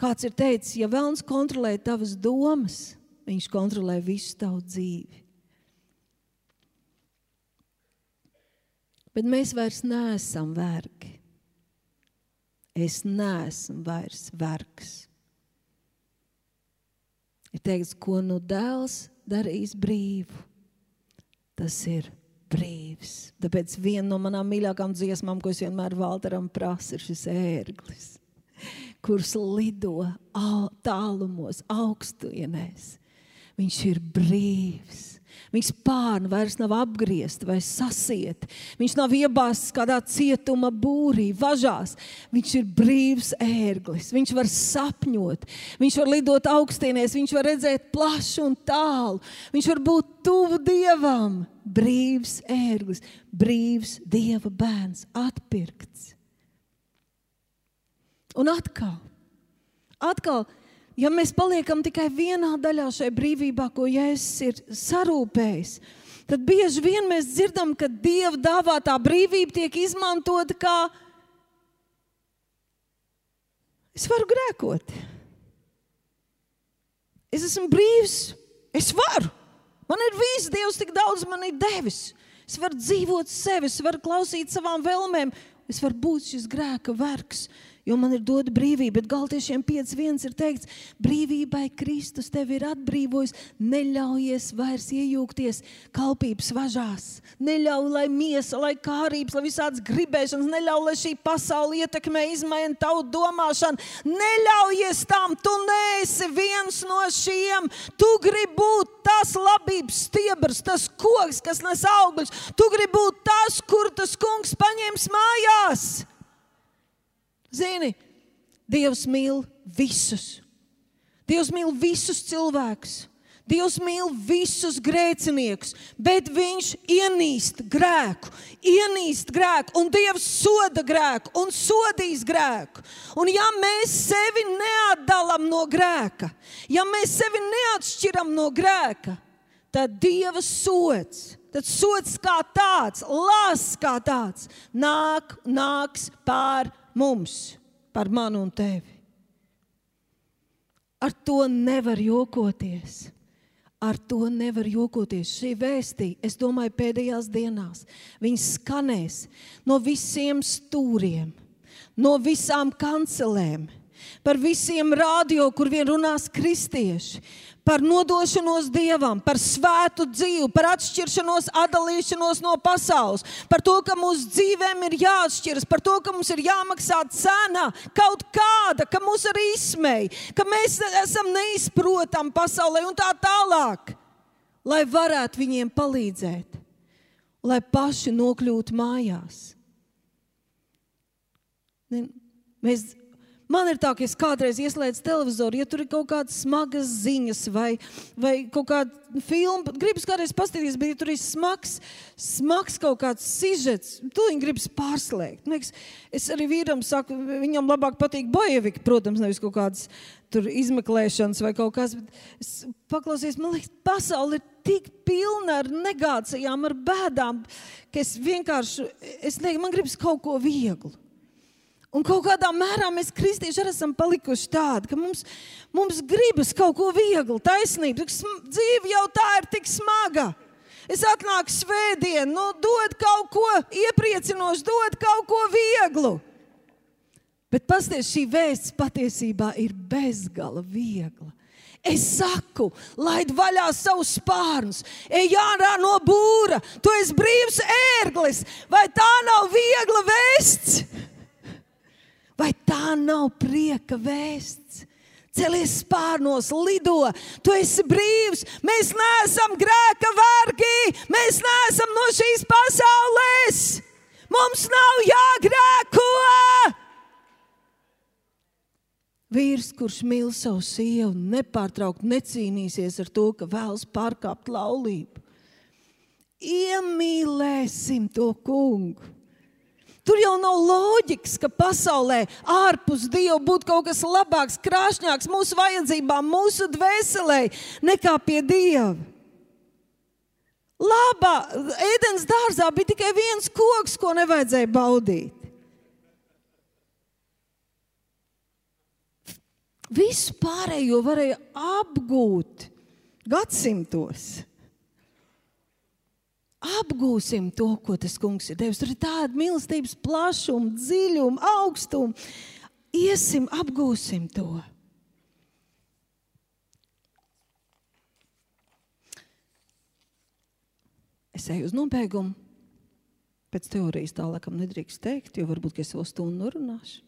[SPEAKER 1] Kāds ir teicis, ja vēlams kontrolē tavas domas, viņš kontrolē visu tavu dzīvi. Bet mēs vairs neesam vergi es neesmu vairs vergs. Ir teikts, ko nu dēls darīs brīvu, tas ir brīvs. Tāpēc viena no manām mīļākajām dziesmām, ko es vienmēr Valteram prasu, ir šis ērglis, kurš lido tālumos, augstuienēs. Viņš ir brīvs. Viņas pārni vairs nav apgriezti vai sasieti. Viņš nav iebāzts kādā cietuma būrī, važās. Viņš ir brīvs ērglis. Viņš var sapņot, viņš var lidot augstienēs, viņš var redzēt plašu un tālu. Viņš var būt tuvu dievam. Brīvs ērglis, brīvs dieva bērns, atpirkts. Un atkal, atkal ja mēs paliekam tikai vienā daļā šajā brīvībā, ko Jēzus ir sarūpējis, tad bieži vien mēs dzirdam, ka Dieva dāvātā brīvība tiek izmantota kā es varu grēkot. Es esmu brīvs, es varu. Man ir viss, Dievs tik daudz man ir devis. Es varu dzīvot sevi, es varu klausīt savām vēlmēm, es varu būt šis grēka vergs jo man ir dota brīvība. Bet Galtiešiem 5.1 ir teikts, brīvībai Kristus tevi ir atbrīvojis. Neļaujies vairs iejūgties kalpības važās. Neļauj, lai miesa, lai kārības, lai visādas gribēšanas, neļauj, lai šī pasaule ietekmē, izmaina tavu domāšanu. Neļaujies tam, tu neesi viens no šiem. Tu gribi būt tas labības stiebrs, tas koks, kas nes augļus. Tu gribi būt tas, kur tas kungs paņems mājās. Zini, Dievs mīl visus. Dievs mīl visus cilvēkus. Dievs mīl visus grēciniekus, bet Viņš ienīst grēku, ienīst grēku, un Dievs soda grēku un sodīs grēku. Un ja mēs sevi neatdalām no grēka, ja mēs sevi neatšķiram no grēka, tad Dieva sots tad sots kā tāds, lāsts kā tāds, nāk, nāks pār mums, par mani un tevi. Ar to nevar jokoties. Ar to nevar jokoties. Šī vēstī, es domāju, pēdējās dienās viņi skanēs no visiem stūriem, no visām kancelēm, par visiem radio, kur vien runās kristieši par nodošanos dievam, par svētu dzīvi, par atšķiršanos, atdalīšanos no pasaules, par to, ka mūsu dzīvēm ir jāatšķiras, par to, ka mums ir jāmaksā cena kaut kāda, ka mūs arī izsmēja, ka mēs esam neizprotami pasaulē un tā tālāk, lai varētu viņiem palīdzēt, lai paši nokļūtu mājās. Mēs Man ir tā, ka es kādreiz ieslēdzu televizoru, ja tur ir kaut kādas smagas ziņas vai, vai kaut kāda filma. Gribas kādreiz paskatīties, bet ja tur ir smags, smags kaut kāds sižets, to viņi gribas pārslēgt. Liekas, es arī vīram saku, viņam labāk patīk bojeviki, protams, nevis kaut kādas izmeklēšanas vai kaut kas. Es paklausies, man liekas, pasaule ir tik pilna ar negācijām, ar bēdām, ka es vienkārši, es ne, man gribas kaut ko vieglu. Un kaut kādā mērā mēs, kristieši, arī esam palikuši tādi, ka mums, mums gribas kaut ko vieglu, taisnību. Dzīve jau tā ir tik smaga. Es atnāku svētdien, nu, dod kaut ko iepriecinošu, dod kaut ko vieglu. Bet pasties, šī vēsts patiesībā ir bezgala viegla. Es saku, laid vaļā savus spārnus, ej ārā no būra, tu esi brīvs ērglis, vai tā nav viegla vēsts? Vai tā nav prieka vēsts? Celies spārnos, lido, tu esi brīvs. Mēs neesam grēka vergi, mēs neesam no šīs pasaules. Mums nav jāgrēko. Vīrs, kurš mīl savu sievu, nepārtraukti necīnīsies ar to, ka vēlas pārkāpt laulību. Iemīlēsim to kungu. Tur jau nav loģikas, ka pasaulē ārpus Dieva būtu kaut kas labāks, krāšņāks mūsu vajadzībām, mūsu dvēselē, nekā pie Dieva. Labā, ēdienas dārzā bija tikai viens koks, ko nevajadzēja baudīt. Visu pārējo varēja apgūt gadsimtos apgūsim to, ko tas kungs ir devis. Tur ir tāda mīlestības plašuma, dziļuma, augstuma. Iesim, apgūsim to. Es eju uz nobeigumu. Pēc teorijas tā laikam nedrīkst teikt, jo varbūt es vēl stundu runāšu.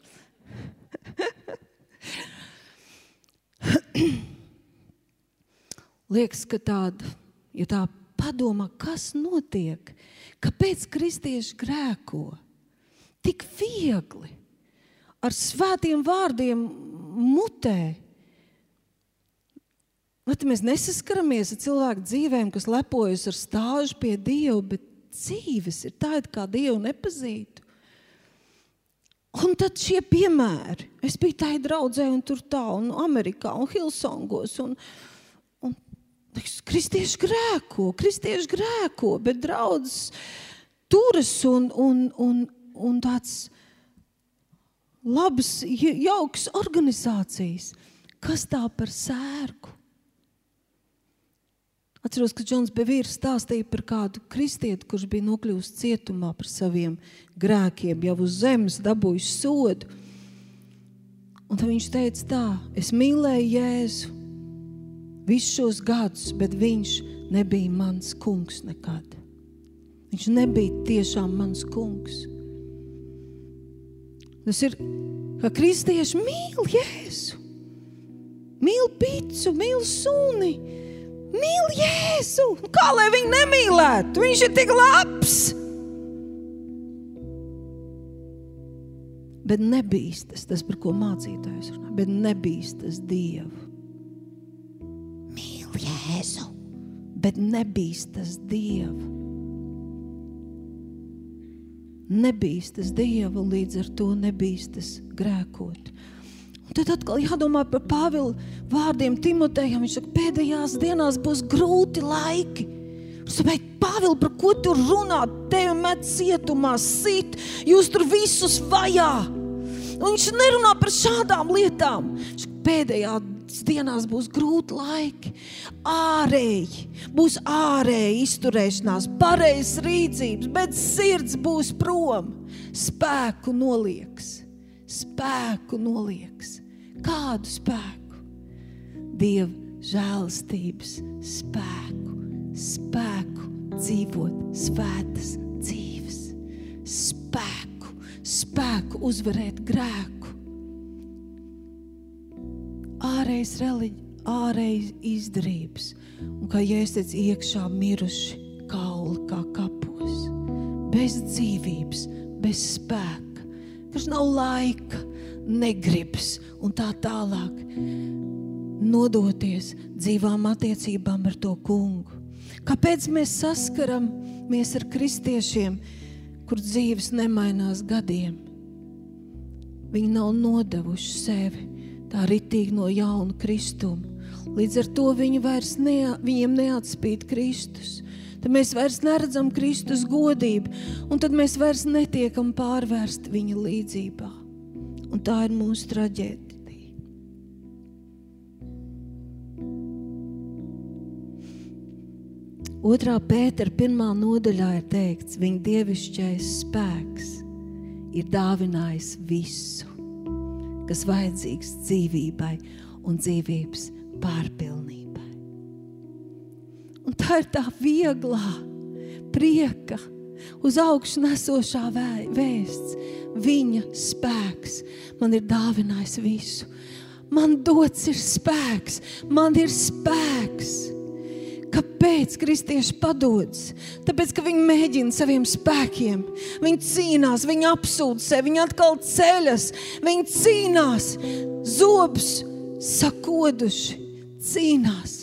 [SPEAKER 1] Liekas, ka tāda, ja tā padomā, kas notiek, kāpēc kristieši grēko tik viegli, ar svētiem vārdiem mutē. Vai mēs nesaskaramies ar cilvēku dzīvēm, kas lepojas ar stāžu pie Dieva, bet dzīves ir tāda, kā Dievu nepazītu? Un tad šie piemēri. Es biju tajā draudzē, un tur tā, un Amerikā, un Hilsongos. Un, Kristieši grēko, kristieši grēko, bet draudzes turas un, un, un, un tāds labs, jauks organizācijas. Kas tā par sērgu? Atceros, ka Džons Bevīrs stāstīja par kādu kristieti, kurš bija nokļuvis cietumā par saviem grēkiem, jau uz zemes dabūjis sodu. Un viņš teica tā, es mīlēju Jēzu, visus šos gadus, bet viņš nebija mans kungs nekad. Viņš nebija tiešām mans kungs. Tas ir, ka kristieši mīl Jēzu, mīl picu, mīl suni, mīl Jēzu. Kā lai viņi nemīlētu? Viņš ir tik labs! Bet nebīstas tas, par ko mācītājs runā, bet nebīstas Dievu. Jēzu, bet nebīstas Dievu. Nebīstas Dievu, līdz ar to nebīstas grēkot. Un tad atkal jādomā par Pāvila vārdiem Timotejam. Viņš saka, pēdējās dienās būs grūti laiki. Bet, Pāvils, par ko tu runā? Tevi met cietumā, sit, jūs tur visus vajā. Un viņš nerunā par šādām lietām. Viņš pēdējā dienās būs grūti laiki. Ārēji būs ārēji izturēšanās, pareizs rīcības, bet sirds būs prom. Spēku nolieks, spēku nolieks. Kādu spēku? Dieva žēlastības spēku, spēku dzīvot svētas dzīves, spēku, spēku uzvarēt grēku ārējais reliģija, ārējais izdarības, un kā jēstec iekšā miruši kauli kā kapos, bez dzīvības, bez spēka, kas nav laika, negribas. Un tā tālāk. Nodoties dzīvām attiecībām ar to kungu. Kāpēc mēs saskaramies ar kristiešiem, kur dzīves nemainās gadiem? Viņi nav nodevuši sevi tā ritīgi no jauna kristuma. Līdz ar to viņi vairs ne, viņiem neatspīd Kristus. Tad mēs vairs neredzam Kristus godību, un tad mēs vairs netiekam pārvērst viņa līdzībā. Un tā ir mūsu traģēdija. Otrā pētera pirmā nodaļā ir teikts, viņa dievišķais spēks ir dāvinājis visu kas vajadzīgs dzīvībai un dzīvības pārpilnībai. Un tā ir tā vieglā prieka, uz augšu nesošā vēsts. Viņa spēks man ir dāvinājis visu. Man dots ir spēks, man ir spēks. Kāpēc kristieši padodas? Tāpēc, ka viņi mēģina saviem spēkiem. Viņi cīnās, viņi apsūdz sevi, viņi atkal ceļas, viņi cīnās, zobus sakoduši, cīnās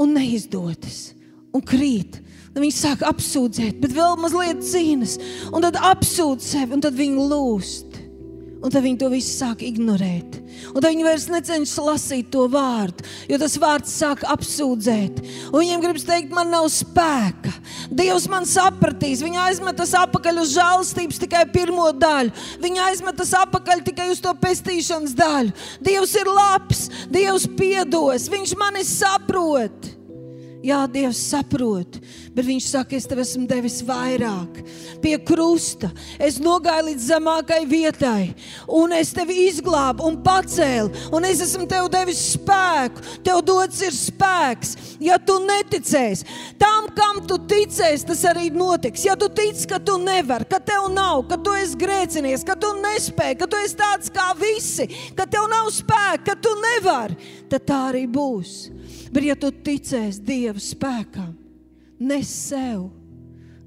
[SPEAKER 1] un neizdodas un krīt. Tad viņi sāk apsūdzēt, bet vēl mazliet cīnās, un tad apsūdz sevi, un tad viņi lūst. Un tad viņi to visu sāk ignorēt. Un tad viņi vairs necenšas lasīt to vārdu, jo tas vārds sāk apsūdzēt. Un viņiem gribas teikt, man nav spēka. Dievs man sapratīs. Viņa aizmetas atpakaļ uz žēlstības tikai pirmo daļu. Viņa aizmetas atpakaļ tikai uz to pestīšanas daļu. Dievs ir labs, Dievs piedos, Viņš mani saprot. Jā, Dievs saprot, bet Viņš saka, es tev esmu devis vairāk. Pie krusta es nogāju līdz zemākai vietai, un es tevi izglābu un pacēlu, un es esmu tev devis spēku. Tev dots ir spēks, ja tu neticēsi. Tam, kam tu ticēsi, tas arī notiks. Ja tu tici, ka tu nevari, ka tev nav, ka tu esi grēcinieks, ka tu nespēji, ka tu esi tāds kā visi, ka tev nav spēka, ka tu nevari, tad tā arī būs. Bet, ja tu ticēsi Dieva spēkam, ne sev,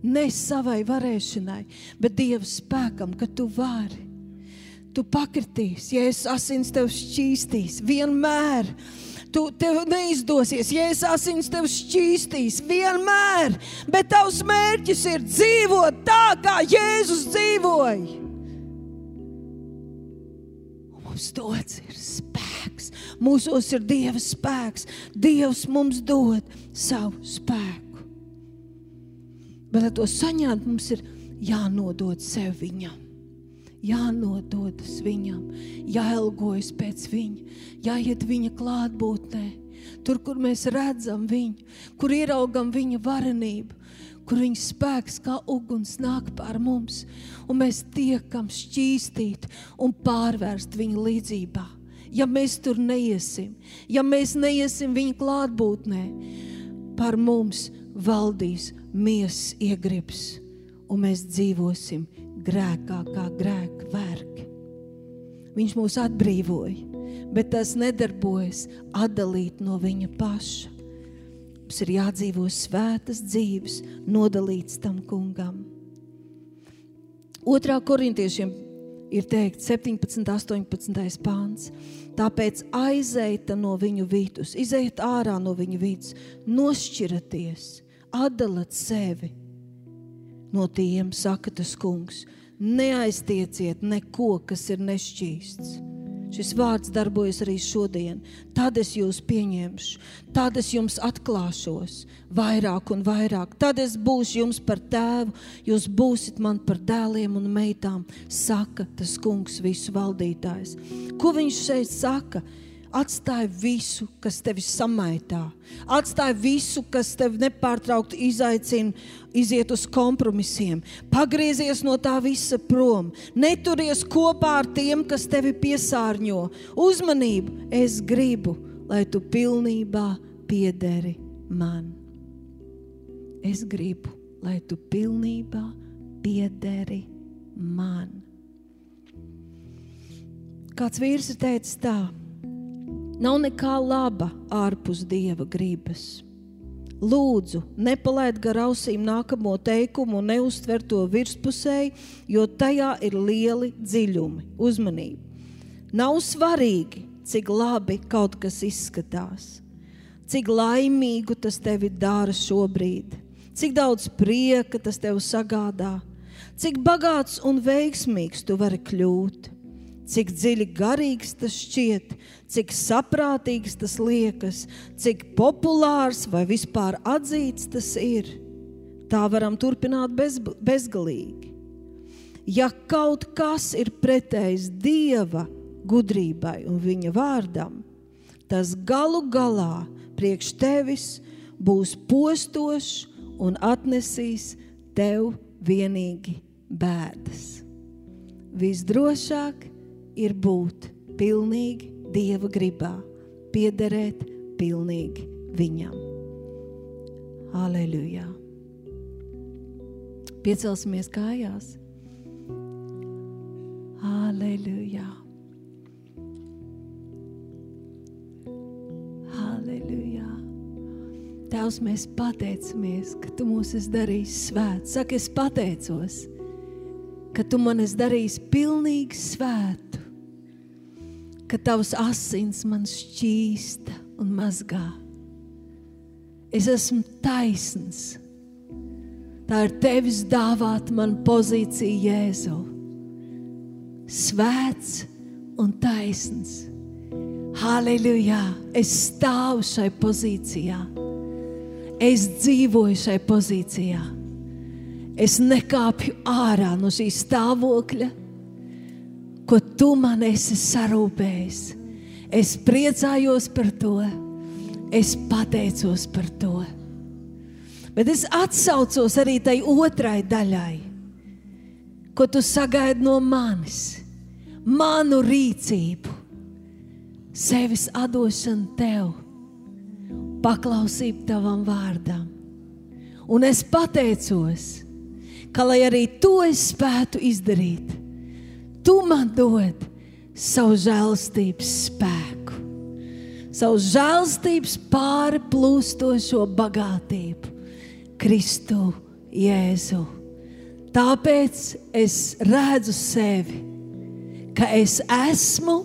[SPEAKER 1] ne savai varēšanai, bet Dieva spēkam, ka tu vari, tu pakritīsi, ja es asins tev šķīstīs vienmēr. Tu tev neizdosies, ja es asins tev šķīstīs vienmēr, bet tavs mērķis ir dzīvot tā, kā Jēzus dzīvoja. Mums dots ir spēks Mūsos ir Dieva spēks. Dievs mums dod savu spēku. Bet, lai to saņemtu, mums ir jānodod sev viņam. Jānododas viņam, jāelgojas pēc viņa, jāiet viņa klātbūtnē, tur, kur mēs redzam viņu, kur ieraugam viņa varenību, kur viņa spēks kā uguns nāk pār mums, un mēs tiekam šķīstīti un pārvērst viņa līdzībā ja mēs tur neiesim, ja mēs neiesim viņa klātbūtnē, par mums valdīs miesas iegribs, un mēs dzīvosim grēkā kā grēka vergi. Viņš mūs atbrīvoja, bet tas nedarbojas atdalīt no viņa paša. Mums ir jādzīvo svētas dzīves, nodalīts tam kungam. Otrā korintiešiem ir teikts 17, 18 pāns. Tāpēc aizeita no viņu vidus, izejiet ārā no viņu vidus, nošķiraties, atdalat sevi no tiem, saka tas kungs. Neaiztieciet neko, kas ir nešķīsts Šis vārds darbojas arī šodien. Tad es jūs pieņemšu, tad es jums atklāšos vairāk un vairāk. Tad es būšu jums par tēvu, jūs būsiet man par dēliem un meitām, saka tas kungs, visu valdītājs. Ko viņš šeit saka? Atstāj visu, kas tevi samaitā. Atstāj visu, kas tevi nepārtraukti izaicina, iziet uz kompromisiem. Pagriezies no tā visa prom. Neturies kopā ar tiem, kas tevi piesārņo. Uzmanību! Es gribu, lai tu pilnībā piederi man. Es gribu, lai tu pilnībā piederi man. Kāds vīrs ir teicis tā, Nav nekā laba ārpus dieva gribas. Lūdzu, nepalaid gar ausīm nākamo teikumu un neuztver to virspusēji, jo tajā ir lieli dziļumi. Uzmanību! Nav svarīgi, cik labi kaut kas izskatās, cik laimīgu tas tevi dara šobrīd, cik daudz prieka tas tev sagādā, cik bagāts un veiksmīgs tu vari kļūt cik dziļi garīgs tas šķiet, cik saprātīgs tas liekas, cik populārs vai vispār atzīts tas ir. Tā varam turpināt bez, bezgalīgi. Ja kaut kas ir pretējs Dieva gudrībai un viņa vārdam, tas galu galā priekš tevis būs postošs un atnesīs tev vienīgi bēdas. Visdrošāk ir būt pilnīgi Dieva gribā, piederēt pilnīgi Viņam. Aleluja! Piecelsimies kājās! Aleluja! Aleluja! Tēvs, mēs pateicamies, ka Tu mūs esi darījis svēts. Saka, es pateicos, ka Tu man esi darījis pilnīgi svētu ka tavs asins man šķīsta un mazgā. Es esmu taisns. Tā ir tevis dāvāta man pozīcija, Jēzu. Svēts un taisns. Halleluja! Es stāvu šai pozīcijā. Es dzīvoju šai pozīcijā. Es nekāpju ārā no šī stāvokļa ko tu man esi sarūpējis. Es priecājos par to, es pateicos par to. Bet es atsaucos arī tai otrai daļai, ko tu sagaidi no manis, manu rīcību, sevis atdošanu tev, paklausību tavam vārdam. Un es pateicos, ka lai arī to es spētu izdarīt, tu man dod savu žēlstības spēku, savu žēlstības pāri plūstošo bagātību, Kristu Jēzu. Tāpēc es redzu sevi, ka es esmu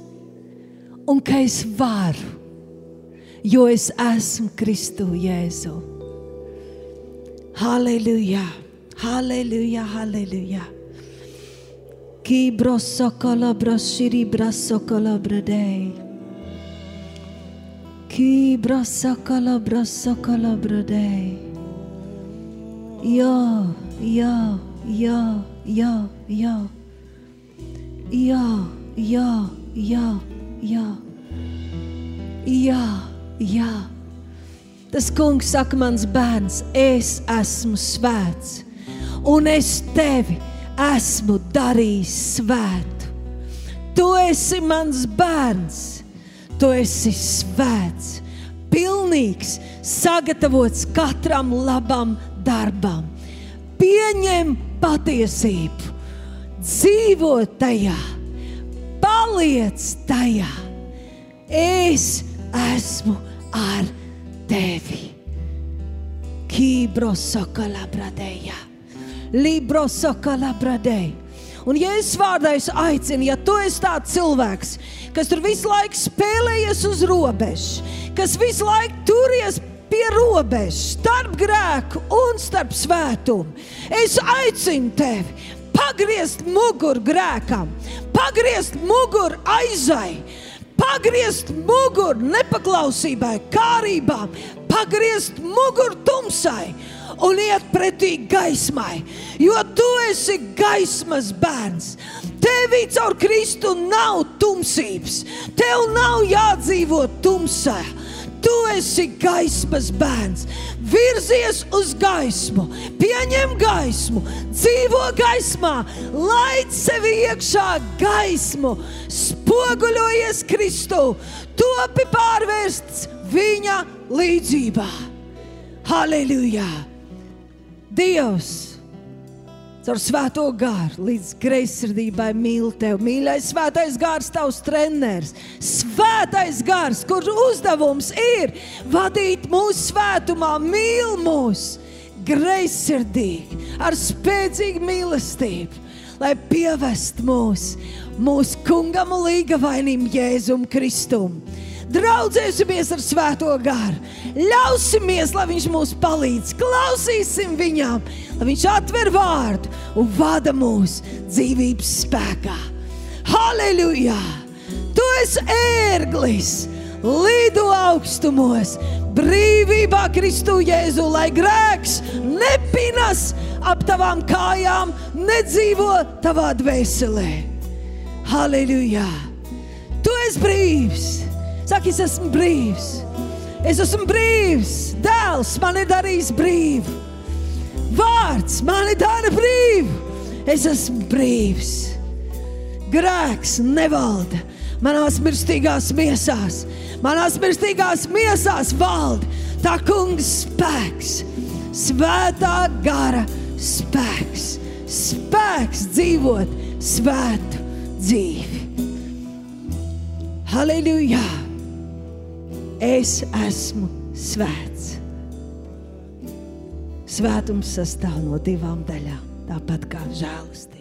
[SPEAKER 1] un ka es varu, jo es esmu Kristu Jēzu. Halleluja! Halleluja! Halleluja! Ki brosokola broshiri brasokola bradei. Ki brosokola brosokola bradei. Yo, yo, yo, yo, yo. Yo, yo, yo, yo. Jā, jā. Tas kungs saka, mans bērns, es esmu svēts, un es tevi esmu darījis svētu. Tu esi mans bērns, tu esi svēts, pilnīgs, sagatavots katram labam darbam. Pieņem patiesību, dzīvo tajā, paliec tajā. Es esmu ar tevi. Kībro saka labradējā. Libro sokalabradei. Un, es vārdā es aicinu, ja tu esi tāds cilvēks, kas tur visu laiku spēlējies uz robežas, kas visu laiku turies pie robežas, starp grēku un starp svētumu, es aicinu tevi pagriezt muguru grēkam, pagriezt muguru aizai, pagriezt muguru nepaklausībai, kārībām, pagriezt muguru tumsai un iet pretī gaismai, jo tu esi gaismas bērns. Tevī caur Kristu nav tumsības, tev nav jādzīvo tumsā. Tu esi gaismas bērns. Virzies uz gaismu, pieņem gaismu, dzīvo gaismā, laid sevi iekšā gaismu, spoguļojies Kristu, topi pārvērsts viņa līdzībā. Halleluja! Dievs! Caur svēto gāru līdz greizsirdībai mīl tevi. Mīļais, svētais gārs, tavs treneris. Svētais gārs, kurš uzdevums ir vadīt mūsu svētumā, mīl mūs greizsirdīgi, ar spēcīgu mīlestību, lai pievest mūs mūsu kungam un līgavainim Jēzum Kristum draudzēsimies ar Svēto garu, ļausimies, lai Viņš mums palīdz, klausīsim Viņam, lai Viņš atver vārdu un vada mūs dzīvības spēkā. Halleluja! Tu esi ērglis! Lido augstumos, brīvībā Kristu Jēzu, lai grēks nepinas ap tavām kājām, nedzīvo tavā dvēselē. Halleluja! Tu esi brīvs! Saki, es esmu brīvs. Es esmu brīvs. Dēls man ir darījis brīvu. Vārds man ir dara brīvu. Es esmu brīvs. Grēks nevalda manās mirstīgās miesās. Manās mirstīgās miesās valda tā kungs spēks, svētā gara spēks, spēks dzīvot svētu dzīvi. Halleluja! Es esmu svēts. Svētums sastāv no divām daļām, tāpat kā žēlastība.